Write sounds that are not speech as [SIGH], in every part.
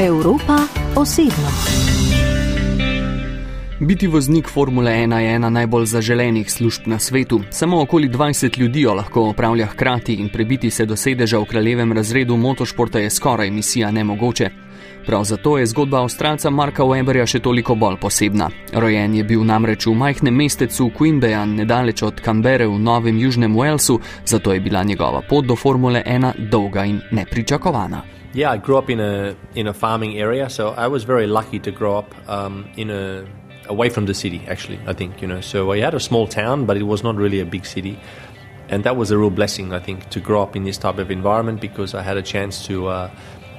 Evropa osebno. Biti voznik Formule 1 je ena najbolj zaželenih služb na svetu. Samo okoli 20 ljudi jo lahko opravlja hkrati in prebiti se do sedeža v kraljevem razredu motošporta je skoraj misija nemogoče. Prav zato je zgodba avstralca Marka Weberja še toliko bolj posebna. Rojen je bil namreč v majhnem mestecu Queanbeyan, nedaleč od Canberre v Novem Južnem Walesu, zato je bila njegova pot do Formule 1 dolga in nepričakovana. Yeah, I grew up in a in a farming area, so I was very lucky to grow up um, in a away from the city. Actually, I think you know. So I had a small town, but it was not really a big city, and that was a real blessing, I think, to grow up in this type of environment because I had a chance to uh,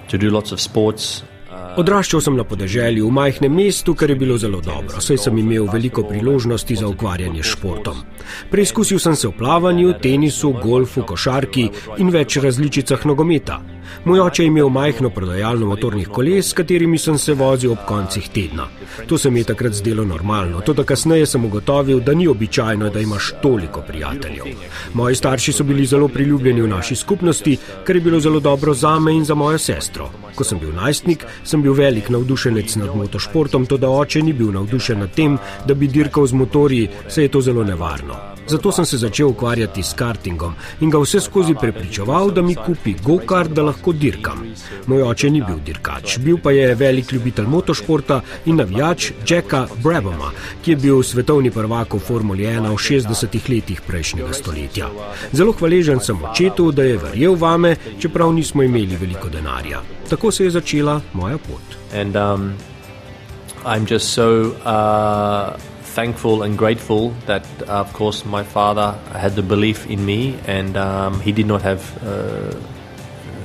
to do lots of sports. Odraščal sem na podeželju v majhnem mestu, kar je bilo zelo dobro, saj sem imel veliko priložnosti za ukvarjanje s športom. Preizkusil sem se v plavanju, tenisu, golfu, košarki in več različicah nogometa. Moj oče je imel majhno prodajalno motornih koles, s katerimi sem se vozil ob koncih tedna. To se mi je takrat zdelo normalno, tudi kasneje sem ugotovil, da ni običajno, da imaš toliko prijateljev. Moji starši so bili zelo priljubljeni v naši skupnosti, kar je bilo zelo dobro za me in za mojo sestro. Ko sem bil najstnik, sem bil velik navdušenec nad motošportom, tudi oče ni bil navdušen nad tem, da bi dirkal z motorji, saj je to zelo nevarno. Zato sem se začel ukvarjati s kartingom in ga vse skozi prepričeval, da mi kupi go-kart, da lahko dirkam. Moj oče ni bil dirkač, bil pa je velik ljubitelj motošporta in navijač Jacka Brabhama, ki je bil svetovni prvak v Formuli 1 v 60-ih letih prejšnjega stoletja. Zelo hvaležen sem očetu, da je verjel vame, čeprav nismo imeli veliko denarja. Tako se je začela moja pot. And, um, I'm just so uh, thankful and grateful that, uh, of course, my father had the belief in me, and um, he did not have uh,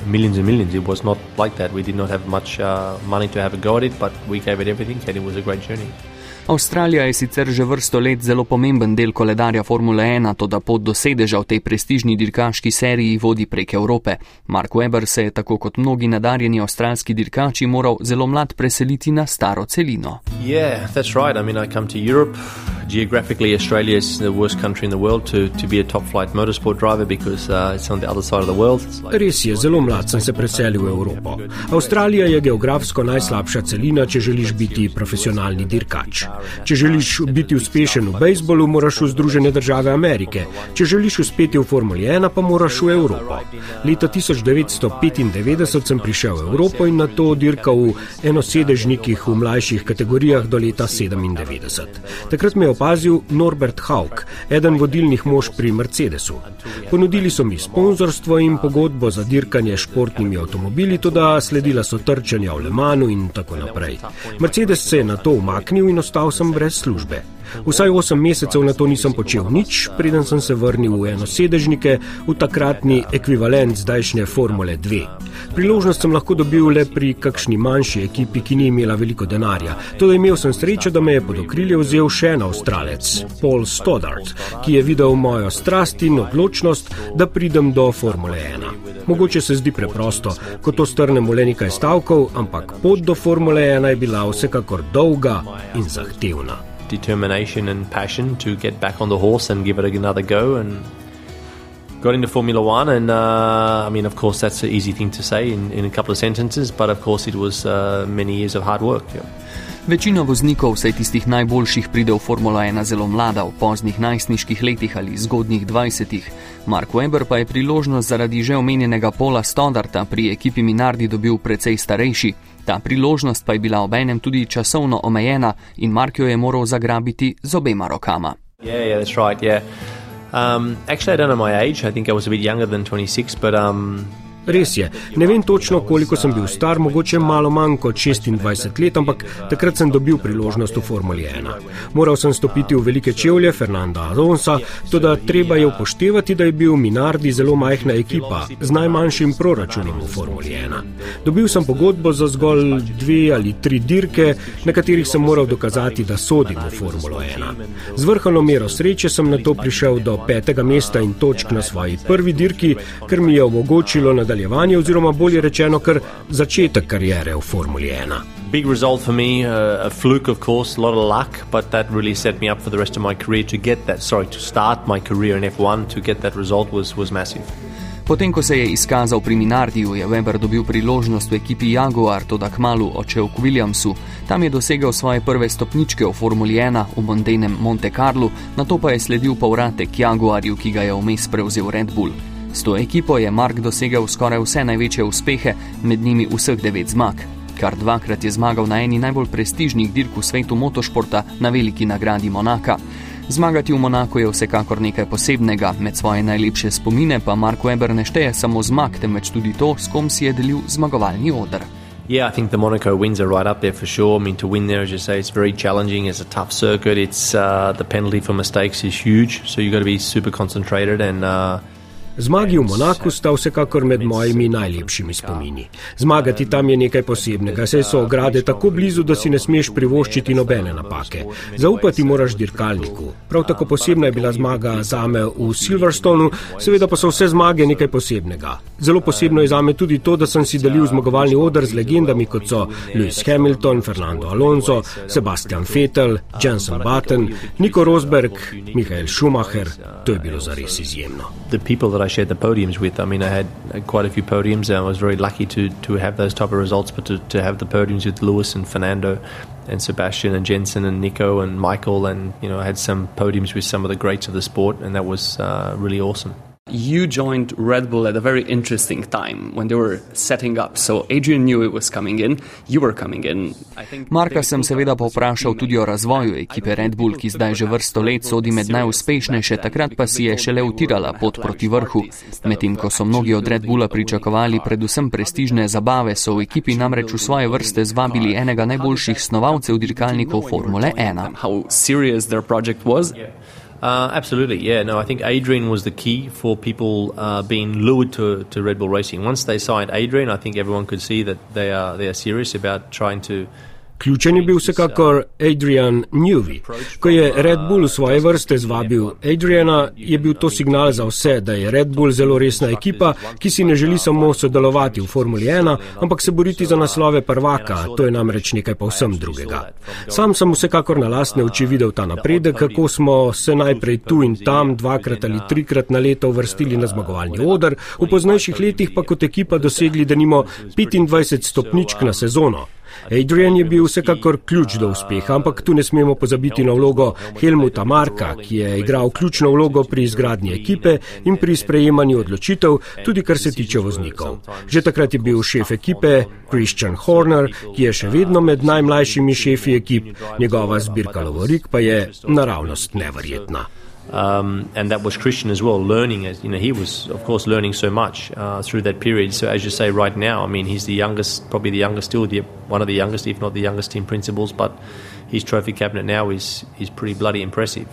millions and millions. It was not like that. We did not have much uh, money to have a go at it, but we gave it everything, and it was a great journey. Avstralija je sicer že vrsto let zelo pomemben del koledarja Formule 1, to da pot do sedeža v tej prestižni dirkaški seriji vodi prek Evrope. Mark Webber se je tako kot mnogi nadarjeni avstralski dirkači moral zelo mlad preseliti na staro celino. Yeah, geographically, Australia is the worst country in the world to, to be a top flight motorsport driver because uh, it's on the other side of the world. Like Res je, zelo mlad sem se preselil v Evropo. Avstralija je geografsko najslabša celina, če želiš biti profesionalni dirkač. Če želiš biti uspešen v bejzbolu, moraš v Združene države Amerike. Če želiš uspeti v Formuli 1, pa moraš v Evropo. Leta 1995 sem prišel v Evropo in na to dirkal v enosedežnikih v mlajših kategorijah do leta 1997. Takrat me je opazil Norbert Hauk, eden vodilnih mož pri Mercedesu. Ponudili so mi sponzorstvo in pogodbo za dirkanje s športnimi avtomobili, tudi sledila so trčanja v Le Manu in tako naprej. Mercedes se je na to umaknil in ostal sem brez službe. Vsaj 8 mesecev na to nisem počel nič, preden sem se vrnil v eno sedežnike, v takratni ekvivalent zdajšnje Formule 2. Priložnost sem lahko dobil le pri kakšni manjši ekipi, ki ni imela veliko denarja. Tudi imel sem srečo, da me je pod okrilje vzel še en avstralec, Paul Stoddart, ki je videl mojo strast in odločnost, da pridem do Formule 1. Mogoče se zdi preprosto, ko to strnemo le nekaj stavkov, ampak pot do Formule 1 je bila vsekakor dolga in zahtevna. Determination and passion to get back on the horse and give it another go and got into Formula One and uh, I mean of course that's an easy thing to say in, in a couple of sentences but of course it was uh, many years of hard work yeah. Večina voznikov, vsaj tistih najboljših, pride v Formula 1 zelo mlada, v poznih najstniških letih ali zgodnjih dvajsetih. Mark Webber pa je priložnost zaradi že omenjenega Pola Stodarta pri ekipi Minardi dobil precej starejši. Ta priložnost pa je bila obenem tudi časovno omejena in Mark jo je moral zagrabiti z obema rokama. Yeah, yeah, right, yeah. um, actually, I don't know my age. I think I was a bit younger than 26, but um, Res je, ne vem točno, koliko sem bil star, mogoče malo manj kot 26 let, ampak takrat sem dobil priložnost v Formuli 1. Moral sem stopiti v velike čevlje Fernanda Alonsa, tudi treba je upoštevati, da je bil Minardi zelo majhna ekipa z najmanjšim proračunom v Formuli 1. Dobil sem pogodbo za zgolj dve ali tri dirke, na katerih sem moral dokazati, da sodim v Formulo 1. Z vrhovno mero sreče sem na to prišel do petega mesta in točk na svoji prvi dirki, ker mi je omogočilo nadaljevati nadaljevanje, oziroma bolje rečeno, kar začetek karijere v Formuli 1. Big result for me, uh, a fluke, of course, a lot of luck, but that really set me up for the rest of my career to get that. Sorry, to start my career in F1 to get that result was was massive. Potem, ko se je izkazal pri Minardiju, je Weber dobil priložnost v ekipi Jaguar, toda kmalu očel k Williamsu. Tam je dosegel svoje prve stopničke v Formuli 1 v Mondenem Monte Carlo, na to pa je sledil povratek Jaguarju, ki ga je vmes prevzel Red Bull. S to ekipo je Mark dosegel skoraj vse največje uspehe, med njimi vseh devet zmag. Kar dvakrat je zmagal na eni najbolj prestižnih dirk v svetu motošporta na veliki nagradi Monaka. Zmagati v Monaku je vsekakor nekaj posebnega, med svoje najlepše spomine pa Mark Weber ne šteje samo zmag, temveč tudi to, s kom si je delil zmagovalni odr. Yeah, I think the Monaco wins are right up there for sure. I mean, to win there, as you say, it's very challenging. It's a tough circuit. It's uh, the penalty for mistakes is huge, so you've got to be super concentrated and. Uh, Zmagi v Monaku sta vsekakor med mojimi najlepšimi spomini. Zmagati tam je nekaj posebnega, saj so ograde tako blizu, da si ne smeš privoščiti nobene napake. Zaupati moraš dirkalniku. Prav tako posebna je bila zmaga zame v Silverstonu, seveda pa so vse zmage nekaj posebnega. Zelo posebno je zame tudi to, da sem si delil zmagovalni odr z legendami kot so Lewis Hamilton, Fernando Alonso, Sebastian Vettel, Jensen Button, Nico Rosberg, Michael Schumacher. To je bilo zares izjemno. I shared the podiums with. I mean, I had quite a few podiums, and I was very lucky to to have those type of results. But to, to have the podiums with Lewis and Fernando, and Sebastian and Jensen and Nico and Michael, and you know, I had some podiums with some of the greats of the sport, and that was uh, really awesome. You joined Red Bull at a very interesting time when they were setting up. So Adrian knew it was coming in, you were coming in. Marka sem seveda povprašal tudi o razvoju ekipe Red Bull, ki zdaj že vrsto let sodi med najuspešnejše, takrat pa si je šele utirala pot proti vrhu. Medtem ko so mnogi od Red Bulla pričakovali predvsem prestižne zabave, so v ekipi namreč v svoje vrste zvabili enega najboljših snovalcev dirkalnikov Formule 1. Uh, absolutely, yeah. No, I think Adrian was the key for people uh, being lured to, to Red Bull Racing. Once they signed Adrian, I think everyone could see that they are they are serious about trying to Ključen je bil vsekakor Adrian Newey. Ko je Red Bull v svoje vrste zvabil Adriana, je bil to signal za vse, da je Red Bull zelo resna ekipa, ki si ne želi samo sodelovati v Formuli 1, ampak se boriti za naslove prvaka. To je namreč nekaj povsem drugega. Sam sem vsekakor na lastne oči videl ta napredek, kako smo se najprej tu in tam dvakrat ali trikrat na leto uvrstili na zmagovalni odr, v poznejših letih pa kot ekipa dosegli, da nimo 25 stopničk na sezono. Adrian je bil vsekakor ključ do uspeha, ampak tu ne smemo pozabiti na vlogo Helmuta Marka, ki je igral ključno vlogo pri izgradnji ekipe in pri sprejemanju odločitev, tudi kar se tiče voznikov. Že takrat je bil šef ekipe Christian Horner, ki je še vedno med najmlajšimi šefi ekip, njegova zbirka Lovorik pa je naravnost neverjetna. Um, and that was Christian as well, learning as you know, he was of course learning so much uh, through that period. So as you say, right now, I mean, he's the youngest, probably the youngest, still the, one of the youngest, if not the youngest team principals, but his trophy cabinet now is, is pretty bloody impressive.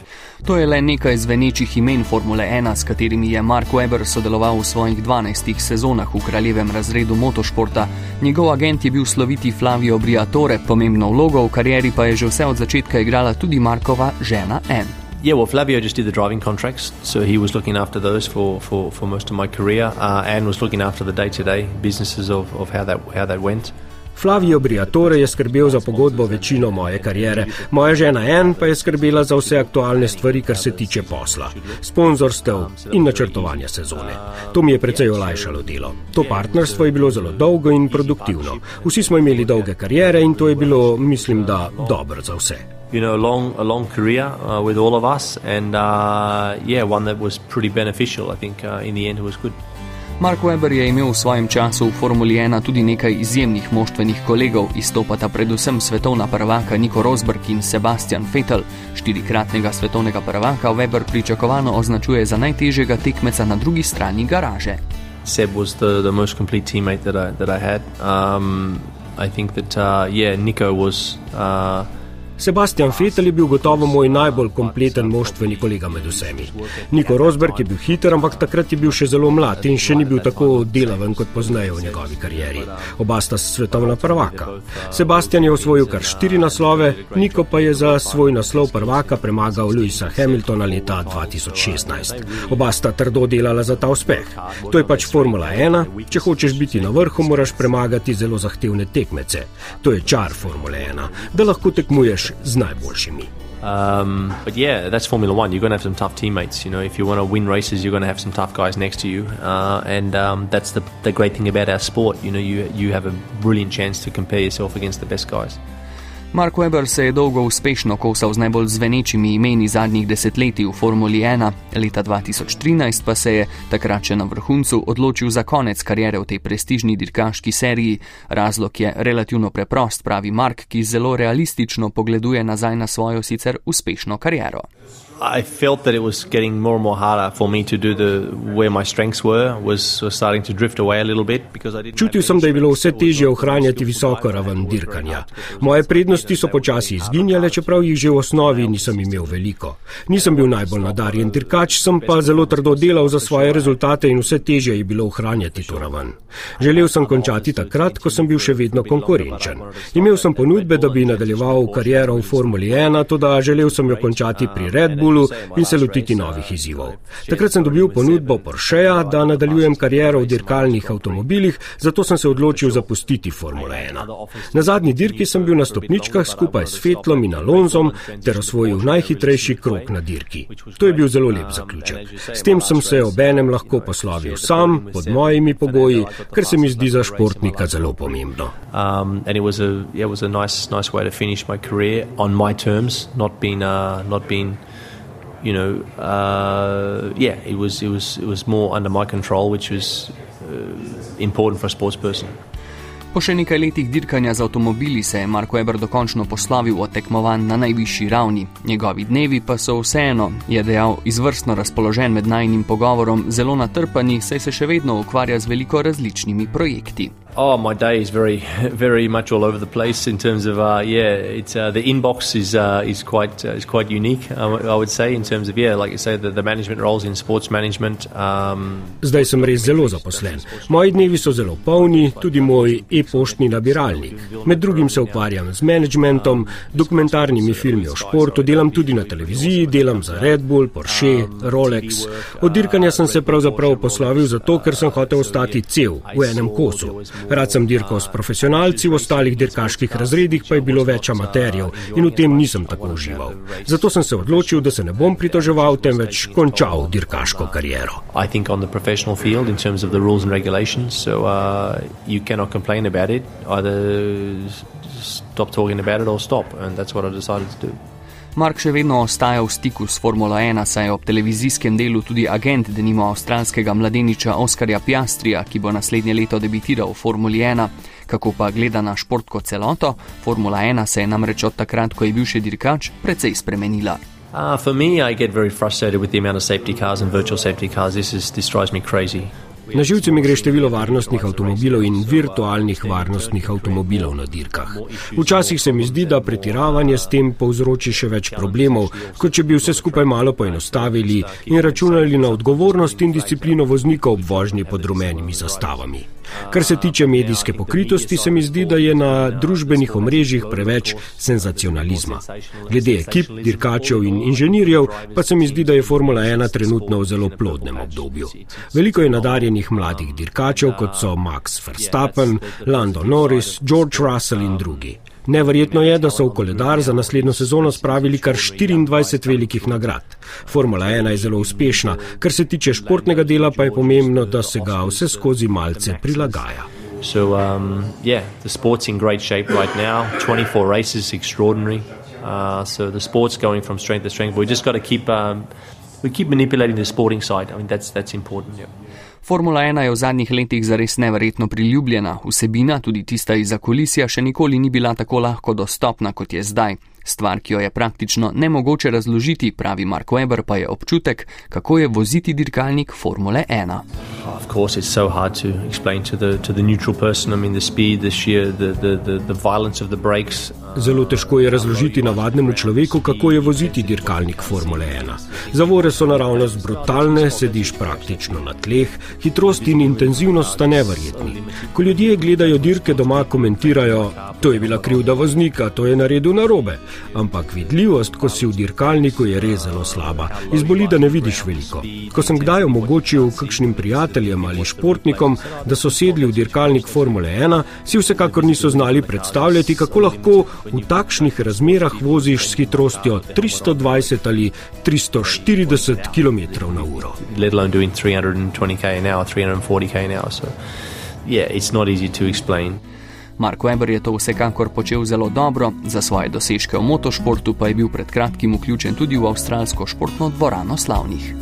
To je le nekaj zvenečih imen Formule 1, s katerimi je Mark Webber sodeloval v svojih 12 sezonah v kraljevem razredu motošporta. Njegov agent je bil sloviti Flavio Briatore, pomembno vlogo v karieri pa je že vse od začetka igrala tudi Markova žena Anne. Yeah, well, Flavio just did the driving contracts, so he was looking after those for, for, for most of my career. Uh, Anne was looking after the day to day businesses of, of how, that, how that went. Flavio Briatore je skrbel za pogodbo večino moje kariere, moja žena En pa je skrbela za vse aktualne stvari, kar se tiče posla, sponzorstev in načrtovanja sezone. To mi je precej olajšalo delo. To partnerstvo je bilo zelo dolgo in produktivno. Vsi smo imeli dolge kariere in to je bilo, mislim, da dobro za vse. You know, a long, a long career uh, with all of us, and uh, yeah, one that was pretty beneficial. I think uh, in the end it was good. Mark Webber je imel v svojem času v Formuli 1 tudi nekaj izjemnih moštvenih kolegov, izstopata predvsem svetovna prvaka Niko Rosberg in Sebastian Vettel. Štirikratnega svetovnega prvaka Webber pričakovano označuje za najtežjega tekmeca na drugi strani garaže. Seb was the, the most complete teammate that I, that I had. Um, I think that, uh, yeah, Nico was. Uh, Sebastian Fetel je bil gotovo moj najbolj kompleten moštveni kolega med vsemi. Niko Rosberg je bil hiter, ampak takrat je bil še zelo mlad in še ni bil tako delaven kot poznaje v njegovi karieri. Oba sta svetovna prvaka. Sebastian je osvojil kar štiri naslove, Niko pa je za svoj naslov prvaka premagal Louisa Hamiltona leta 2016. Oba sta trdo delala za ta uspeh. To je pač Formula 1. Če hočeš biti na vrhu, moraš premagati zelo zahtevne tekmece. To je čar Formule 1, da lahko tekmuješ z najboljšimi. Um, but yeah, that's Formula One. You're going to have some tough teammates. You know, if you want to win races, you're going to have some tough guys next to you, uh, and um, that's the, the great thing about our sport. You know, you you have a brilliant chance to compare yourself against the best guys. Mark Webber se je dolgo uspešno kosal z najbolj zvenečimi imeni zadnjih desetletij v Formuli 1, leta 2013 pa se je, takrat še na vrhuncu, odločil za konec karijere v tej prestižni dirkaški seriji. Razlog je relativno preprost, pravi Mark, ki zelo realistično pogleduje nazaj na svojo sicer uspešno kariero. I felt that it was getting more and more harder for me to do the where my strengths were was, was starting to drift away a little bit because I didn't Čutil sem, da je bilo vse težje ohranjati visoko raven dirkanja. Moje prednosti so počasi izginjale, čeprav jih že v osnovi nisem imel veliko. Nisem bil najbolj nadarjen dirkač, sem pa zelo trdo delal za svoje rezultate in vse težje je bilo ohranjati to raven. Želel sem končati takrat, ko sem bil še vedno konkurenčen. Imel sem ponudbe, da bi nadaljeval kariero v Formuli 1, tudi želel sem jo končati pri Red Bull. Liverpoolu in se lotiti novih izzivov. Takrat sem dobil ponudbo Porscheja, da nadaljujem kariero v dirkalnih avtomobilih, zato sem se odločil zapustiti Formula 1. Na zadnji dirki sem bil na stopničkah skupaj s Fetlom in Alonzom ter osvojil najhitrejši krok na dirki. To je bil zelo lep zaključek. S tem sem se obenem lahko poslovil sam, pod mojimi pogoji, kar se mi zdi za športnika zelo pomembno. Um, you know, uh, yeah, it was it was it was more under my control, which was uh, important for a sports person. Po še nekaj letih dirkanja z avtomobili se je Marko Eber dokončno poslavil od tekmovanj na najvišji ravni. Njegovi dnevi pa so vseeno, je dejal, izvrstno razpoložen med najnim pogovorom, zelo natrpani, saj se še vedno ukvarja z veliko različnimi projekti. Oh, my day is very, [LAUGHS] very much all over the place in terms of uh, yeah. It's uh, the inbox is uh, is quite uh, is quite unique. I would say in terms of yeah, like you say, the, the management roles in sports management. Um, Zdaj sem res zelo zaposlen. Moji dnevi so zelo polni, tudi moj e-poštni nabiralnik. Med drugim se ukvarjam z managementom, dokumentarnimi filmi o športu, delam tudi na televiziji, delam za Red Bull, Porsche, Rolex. Od dirkanja sem se pravzaprav poslovil zato, ker sem hotel ostati cel v enem kosu. Rad sem dirkal s profesionalci, v ostalih dirkaških razredih pa je bilo več amaterjev in v tem nisem tako užival. Zato sem se odločil, da se ne bom pritoževal, temveč končal dirkaško kariero. Stop talking about it or stop, and that's what I decided to do. Mark še vedno ostaja v stiku s Formulo 1, saj je ob televizijskem delu tudi agent denimo avstralskega mladeniča Oskarja Piastrija, ki bo naslednje leto debitiral v Formuli 1. Kako pa gleda na šport kot celoto, Formula 1 se je namreč od takrat, ko je bil še dirkač, precej spremenila. Uh, for me, I get very frustrated with the amount of safety cars and virtual safety cars. This, is, this drives me crazy. Na živce mi gre število varnostnih avtomobilov in virtualnih varnostnih avtomobilov na dirkah. Včasih se mi zdi, da pretiravanje s tem povzroči še več problemov, kot če bi vse skupaj malo poenostavili in računali na odgovornost in disciplino voznika ob vožnji pod rumenimi zastavami. Kar se tiče medijske pokritosti, se mi zdi, da je na družbenih omrežjih preveč senzacionalizma. Glede ekip, dirkačev in inženirjev, pa se mi zdi, da je Formula 1 trenutno v zelo plodnem obdobju. Veliko je nadarjenih mladih dirkačev, kot so Max Verstappen, Lando Norris, George Russell in drugi. Neverjetno je, da so v koledar za naslednjo sezono spravili kar 24 velikih nagrad. Formula 1 je zelo uspešna, kar se tiče športnega dela, pa je pomembno, da se ga vse skozi malce prilagaja. So, um, yeah, the sport's in great shape right now. 24 races, extraordinary. Uh, so the sport's going from strength to strength. We just got to keep, um, we keep manipulating the sporting side. I mean, that's, that's important. Yeah. Formula 1 je v zadnjih letih zares neverjetno priljubljena, vsebina, tudi tista iz zakulisja, še nikoli ni bila tako lahko dostopna, kot je zdaj. Stvar, ki jo je praktično nemogoče razložiti, pravi Mark Webber, pa je občutek, kako je voziti dirkalnik Formule 1. Of course, it's so hard to explain to the, to the neutral person. I mean, the speed, the sheer, the, the, the, the violence of the brakes. Zelo težko je razložiti navadnemu človeku, kako je voziti dirkalnik Formule 1. Zavore so naravnost brutalne, sediš praktično na tleh, hitrost in intenzivnost sta neverjetni. Ko ljudje gledajo dirke doma, komentirajo, to je bila krivda voznika, to je naredil narobe ampak vidljivost, ko si v dirkalniku, je res zelo slaba. Izboli, da ne vidiš veliko. Ko sem kdaj omogočil kakšnim prijateljem, ali športnikom, da so sedli v dirkalnik Formule 1, si vsekakor niso znali predstavljati, kako lahko v takšnih razmerah voziš s hitrostjo 320 ali 340 km na uro. Let alone doing 320 km/h, 340 km/h. So, yeah, it's not easy to explain. Mark Webber je to vsekakor počel zelo dobro, za svoje dosežke v motošportu pa je bil pred kratkim vključen tudi v avstralsko športno dvorano slavnih.